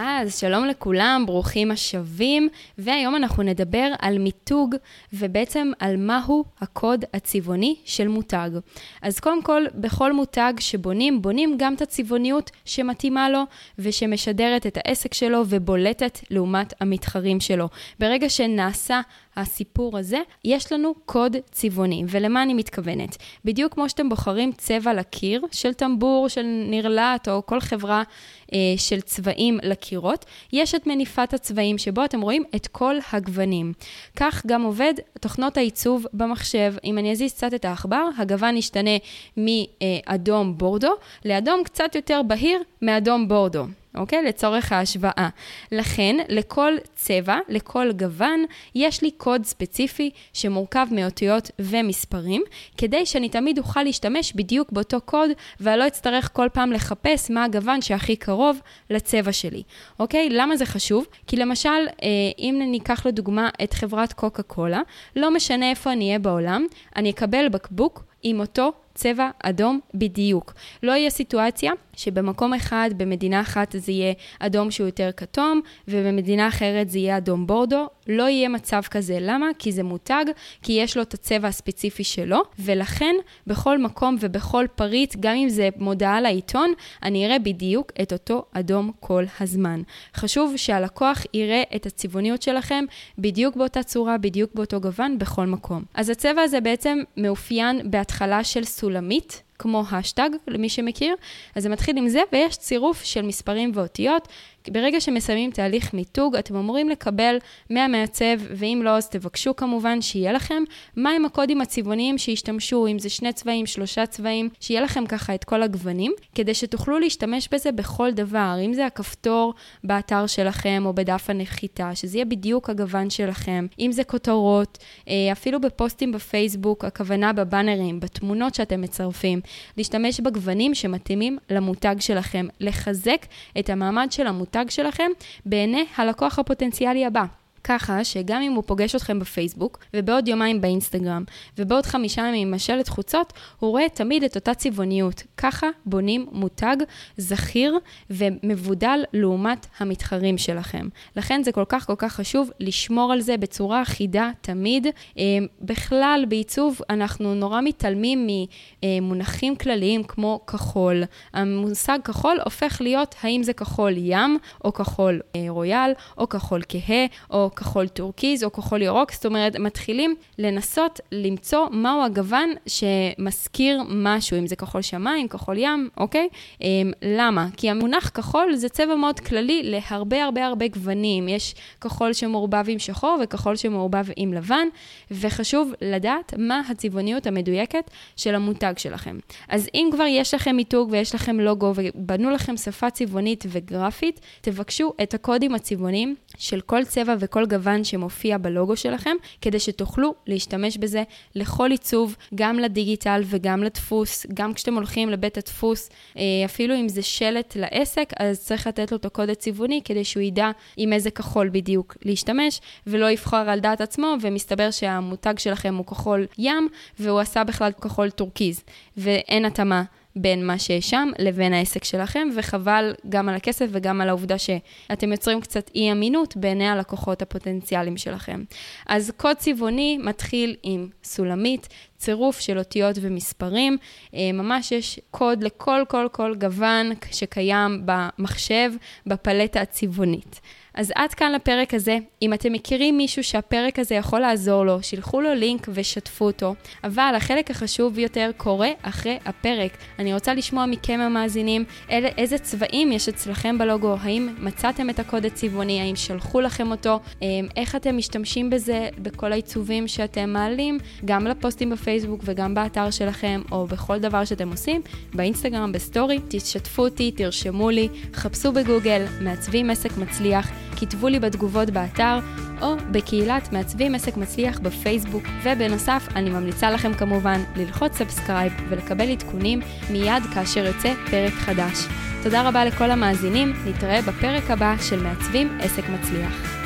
אז שלום לכולם, ברוכים השבים, והיום אנחנו נדבר על מיתוג ובעצם על מהו הקוד הצבעוני של מותג. אז קודם כל, בכל מותג שבונים, בונים גם את הצבעוניות שמתאימה לו ושמשדרת את העסק שלו ובולטת לעומת המתחרים שלו. ברגע שנעשה הסיפור הזה, יש לנו קוד צבעוני. ולמה אני מתכוונת? בדיוק כמו שאתם בוחרים צבע לקיר של טמבור, של נרלט או כל חברה אה, של צבעים לקירות, יש את מניפת הצבעים שבו אתם רואים את כל הגוונים. כך גם עובד תוכנות העיצוב במחשב. אם אני אזיז קצת את העכבר, הגוון ישתנה מאדום בורדו לאדום קצת יותר בהיר מאדום בורדו. אוקיי? לצורך ההשוואה. לכן, לכל צבע, לכל גוון, יש לי קוד ספציפי שמורכב מאותיות ומספרים, כדי שאני תמיד אוכל להשתמש בדיוק באותו קוד, ואני לא אצטרך כל פעם לחפש מה הגוון שהכי קרוב לצבע שלי, אוקיי? למה זה חשוב? כי למשל, אה, אם ניקח לדוגמה את חברת קוקה קולה, לא משנה איפה אני אהיה בעולם, אני אקבל בקבוק עם אותו צבע אדום בדיוק. לא יהיה סיטואציה שבמקום אחד, במדינה אחת זה יהיה אדום שהוא יותר כתום, ובמדינה אחרת זה יהיה אדום בורדו. לא יהיה מצב כזה. למה? כי זה מותג, כי יש לו את הצבע הספציפי שלו, ולכן בכל מקום ובכל פריט, גם אם זה מודעה לעיתון, אני אראה בדיוק את אותו אדום כל הזמן. חשוב שהלקוח יראה את הצבעוניות שלכם בדיוק באותה צורה, בדיוק באותו גוון, בכל מקום. אז הצבע הזה בעצם מאופיין בהתחלה של סולמית. כמו השטג, למי שמכיר. אז זה מתחיל עם זה, ויש צירוף של מספרים ואותיות. ברגע שמסיימים תהליך מיתוג, אתם אמורים לקבל מהמעצב, ואם לא, אז תבקשו כמובן שיהיה לכם. מהם הקודים הצבעוניים שישתמשו, אם זה שני צבעים, שלושה צבעים, שיהיה לכם ככה את כל הגוונים, כדי שתוכלו להשתמש בזה בכל דבר, אם זה הכפתור באתר שלכם או בדף הנחיתה, שזה יהיה בדיוק הגוון שלכם, אם זה כותרות, אה, אפילו בפוסטים בפייסבוק, הכוונה בבאנרים, בתמונות שאתם מצרפים, להשתמש בגוונים שמתאימים למותג שלכם, לחזק את המעמד של המותג. המותג שלכם בעיני הלקוח הפוטנציאלי הבא. ככה שגם אם הוא פוגש אתכם בפייסבוק, ובעוד יומיים באינסטגרם, ובעוד חמישה ימים עם השלט חוצות, הוא רואה תמיד את אותה צבעוניות. ככה בונים מותג זכיר ומבודל לעומת המתחרים שלכם. לכן זה כל כך כל כך חשוב לשמור על זה בצורה אחידה תמיד. אה, בכלל, בעיצוב אנחנו נורא מתעלמים ממונחים כלליים כמו כחול. המושג כחול הופך להיות האם זה כחול ים, או כחול אה, רויאל, או כחול כהה, או כחול טורקיז או כחול ירוק, זאת אומרת, מתחילים לנסות למצוא מהו הגוון שמזכיר משהו, אם זה כחול שמיים, כחול ים, אוקיי? אמ, למה? כי המונח כחול זה צבע מאוד כללי להרבה הרבה הרבה גוונים. יש כחול שמעורבב עם שחור וכחול שמעורבב עם לבן, וחשוב לדעת מה הצבעוניות המדויקת של המותג שלכם. אז אם כבר יש לכם מיתוג ויש לכם לוגו ובנו לכם שפה צבעונית וגרפית, תבקשו את הקודים הצבעוניים של כל צבע וכל גוון שמופיע בלוגו שלכם, כדי שתוכלו להשתמש בזה לכל עיצוב, גם לדיגיטל וגם לדפוס, גם כשאתם הולכים לבית הדפוס, אה, אפילו אם זה שלט לעסק, אז צריך לתת לו את הקוד הצבעוני כדי שהוא ידע עם איזה כחול בדיוק להשתמש, ולא יבחר על דעת עצמו, ומסתבר שהמותג שלכם הוא כחול ים, והוא עשה בכלל כחול טורקיז, ואין התאמה. בין מה שיש שם לבין העסק שלכם, וחבל גם על הכסף וגם על העובדה שאתם יוצרים קצת אי אמינות בעיני הלקוחות הפוטנציאליים שלכם. אז קוד צבעוני מתחיל עם סולמית, צירוף של אותיות ומספרים. אה, ממש יש קוד לכל כל כל גוון שקיים במחשב, בפלטה הצבעונית. אז עד כאן לפרק הזה. אם אתם מכירים מישהו שהפרק הזה יכול לעזור לו, שילחו לו לינק ושתפו אותו. אבל החלק החשוב ביותר קורה אחרי הפרק. אני רוצה לשמוע מכם המאזינים אלה, איזה צבעים יש אצלכם בלוגו, האם מצאתם את הקוד הצבעוני, האם שלחו לכם אותו, אמ, איך אתם משתמשים בזה בכל העיצובים שאתם מעלים, גם לפוסטים בפייסבוק וגם באתר שלכם, או בכל דבר שאתם עושים, באינסטגרם, בסטורי, תשתפו אותי, תרשמו לי, חפשו בגוגל, מעצבים עסק מצליח. כתבו לי בתגובות באתר, או בקהילת מעצבים עסק מצליח בפייסבוק, ובנוסף, אני ממליצה לכם כמובן ללחוץ subscribe ולקבל עדכונים מיד כאשר יוצא פרק חדש. תודה רבה לכל המאזינים, נתראה בפרק הבא של מעצבים עסק מצליח.